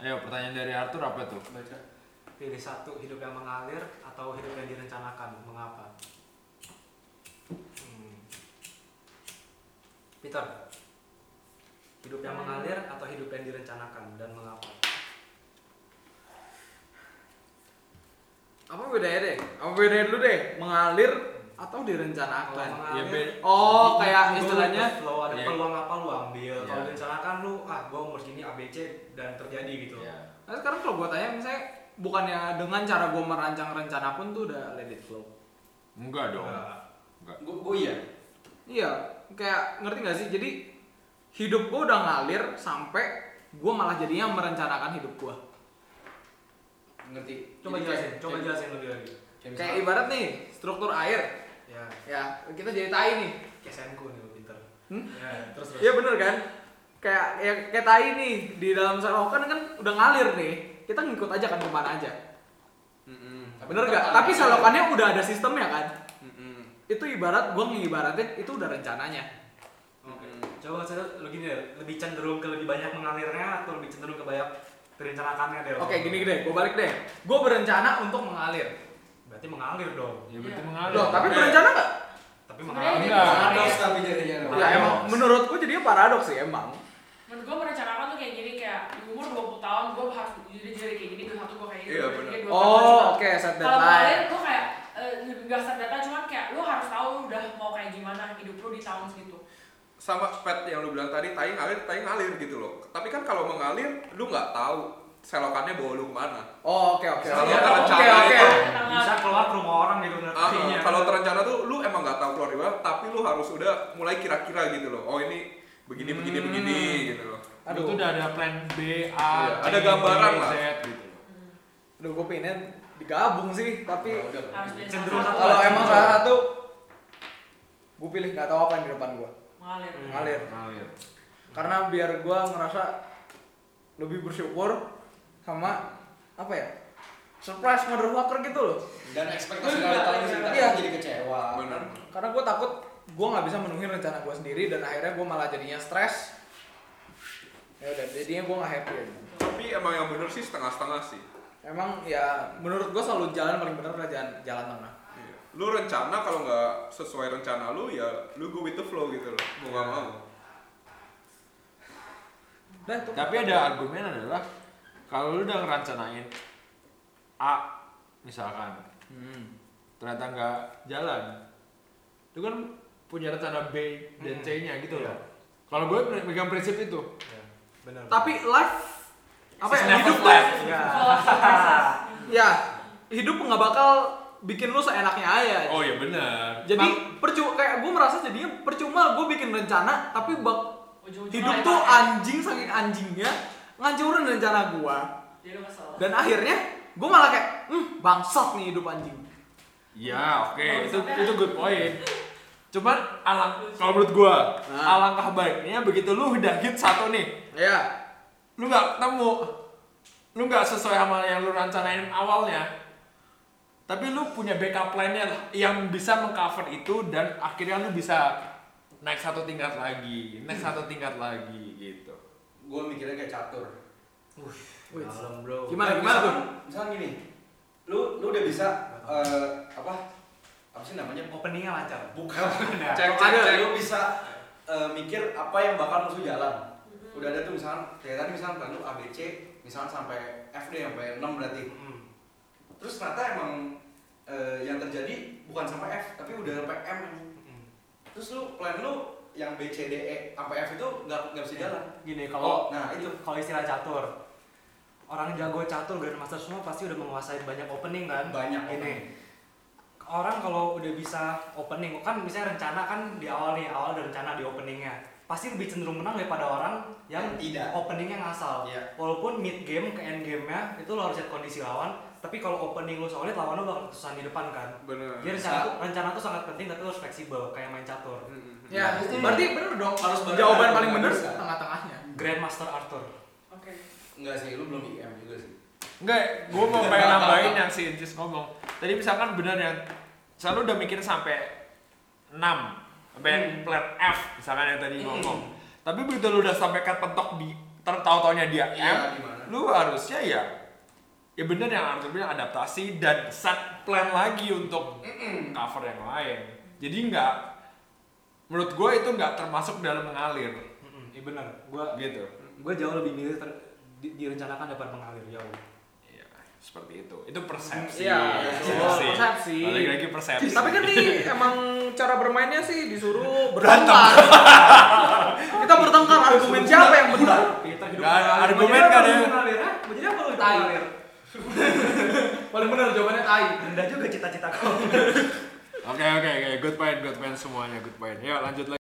Ayo pertanyaan dari Arthur apa tuh? Baca. Pilih satu, hidup yang mengalir atau hidup yang direncanakan. Mengapa? Hmm. Peter. Hidup yang mengalir atau hidup yang direncanakan dan mengapa? Apa bedanya deh? Apa bedanya dulu deh? Mengalir atau Kalau direncanakan? Ya, be- Oh, kayak istilahnya flow, ada Iya. peluang apa lu ambil. Kalau Iya. direncanakan lu ah gua umur segini ABC dan terjadi gitu. Ya. Nah, sekarang kalau gue tanya misalnya bukannya dengan cara gue merancang rencana pun tuh udah let it flow. Enggak dong. Enggak. Enggak. Gue gue iya. Iya, kayak ngerti gak sih? Jadi hidup gue udah ngalir sampai gue malah jadinya merencanakan hidup gue. Ngerti. Coba Jadi jelasin, kayak- coba jelasin lebih lagi. Kayak ibarat nih struktur air, Ya, ya kita jadi tai nih. kayak senku nih Peter. Hmm? Ya, terus terus. Iya bener kan? Kayak ya, kayak tai nih di dalam selokan kan udah ngalir nih. Kita ngikut aja kan ke mana aja. Mm-mm. Bener tetap gak? kan Tapi selokannya udah ada sistemnya kan? Mm-mm. Itu ibarat gue ngibaratin itu udah rencananya. Oke. Mm-mm. Coba saya gini deh, lebih cenderung ke lebih banyak mengalirnya atau lebih cenderung ke banyak direncanakannya deh? Oke gini deh, gue balik deh. Gue berencana untuk mengalir. Berarti mengalir dong. Ya berarti Iya. mengalir. Loh, tapi Eh, berencana nggak? Tapi mengalir. Enggak. Paradoks tapi jadinya. Ya Paradoks. emang menurut gue jadinya paradoks sih emang. menurut gue merencanakan tuh kayak gini kayak di umur 20 tahun gue harus jadi jadi kayak gini 21 gue kayak gini Iya, 23, bener. 24, Oh, oke set kalau mengalir deadline. gue kayak eh, nggak set data cuman kayak lu harus tahu udah mau kayak gimana hidup lu di tahun segitu sama pet yang lu bilang tadi tai ngalir tai ngalir gitu loh tapi kan kalau mengalir lu nggak tahu selokannya bawa lu ke mana Oh, oke oke. Kalau Oke terencana oke. itu- Bisa keluar ke rumah orang gitu Ah, nantinya. kalau terencana tuh lu emang nggak tahu keluar di mana tapi lu harus udah mulai kira-kira gitu loh oh ini begini begini Hmm. begini gitu loh Aduh. Itu udah ada plan B, A, Iya, C, ada gambaran D, lah. Z gitu. Aduh, gue pengen digabung sih, tapi Ya udah. Cenderung salah kalau satu. emang salah satu gue pilih nggak tahu apa yang di depan gue. mengalir Hmm. Ngalir. Mengalir. Karena biar gue ngerasa lebih bersyukur sama apa ya? Surprise motherfucker gitu loh. Dan ekspektasi dari tahun ini Iya. jadi kecewa. benar Karena gue takut gue nggak bisa menuhin rencana gue sendiri dan akhirnya gue malah jadinya stres. Ya udah, jadinya gue nggak happy aja. tapi emang yang bener sih setengah-setengah sih Emang ya menurut gue selalu jalan paling benar adalah jalan, jalan tengah. Iya. lu rencana kalau nggak sesuai rencana lu ya lu go with the flow gitu loh mau nggak mau Nah, Tapi ada argumen adalah kalau lu udah ngerancanain A misalkan Hmm. ternyata nggak jalan, itu kan punya rencana B dan Hmm. C-nya gitu Iya. loh. Kalau gue pegang prinsip itu, Ya, benar. Tapi life apa ya? Never Hidup tuh ya. ya hidup nggak bakal bikin lu seenaknya aja. Oh iya benar. Jadi percuma kayak gue merasa jadinya percuma gue bikin rencana tapi bak Ujung-ujungnya hidup tuh pakai. anjing saking anjingnya ngancurin rencana kesel dan akhirnya gue malah kayak hmm bangsat nih hidup anjing. Ya oke Oh, itu itu good point. Cuman alang kalau menurut gua Nah. alangkah baiknya begitu lu udah hit satu nih, Ya. lu nggak ketemu, lu nggak sesuai sama yang lu rencanain awalnya. Tapi lu punya backup plan-nya yang bisa mengcover itu dan akhirnya lu bisa naik satu tingkat lagi, naik satu tingkat lagi mikirnya kayak catur. Wih. Dalam bro. Gimana Nah, gimana tuh? Misalkan gini, lu lu udah bisa eh, apa apa sih namanya? Openingnya lancar. Bukan. Nah, cek cek cek lu bisa eh, mikir apa yang bakal musuh jalan. Udah ada tuh misalkan, kayak tadi misalkan kan lu ABC, misalkan sampai F deh, sampai 6 berarti. hmm. Terus ternyata emang eh, yang terjadi bukan sampai F, tapi udah sampai M. Hmm. Terus lu plan lu yang B, C, D, E sampai F itu nggak nggak bisa jalan. Gini Oh, kalau nah itu. kalau istilah catur orang jago catur grandmaster semua pasti udah menguasai banyak opening kan Banyak ini orang kalau udah bisa opening kan misalnya rencana kan di awal nih awal rencana di openingnya pasti lebih cenderung menang daripada orang yang tidak. openingnya ngasal Iya. walaupun mid game ke end game nya itu lo harus lihat kondisi lawan tapi kalau opening lo solid lawan lo bakal kesusahan di depan kan bener jadi rencana tuh rencana tuh sangat penting tapi lo harus fleksibel kayak main catur Mm-mm. Ya, Nah, itu berarti bener dong. harus bener. Jawaban paling bener Bisa. tengah-tengahnya. grandmaster Arthur oke Enggak sih, lu belum IM juga sih. Enggak, gue mau pengen nambahin yang si Incis ngomong. Tadi misalkan bener yang selalu udah mikir sampai 6 sampai plan F misalkan yang tadi ngomong. Tapi begitu lu udah sampai ke pentok di tertahu taunya dia M, Iya, gimana? lu harusnya ya ya bener yang Arthur bilang adaptasi dan set plan lagi untuk cover yang lain jadi nggak menurut gue itu nggak termasuk dalam mengalir Mm-mm, Iya benar. Gua gitu gua jauh lebih milih ter- di- direncanakan daripada mengalir jauh. Seperti itu itu persepsi Iya, persepsi. persepsi. balik lagi persepsi Tapi kan nih emang cara bermainnya sih disuruh Berantem. bertengkar. Kita bertengkar argumen siapa yang benar? Nggak ada argumen Mau jadi nggak apa lu jadi apa Tai. Paling benar jawabannya tai. Rendah juga cita-cita kau. Oke oke oke, good point, good point semuanya, good point. Yuk lanjut lagi.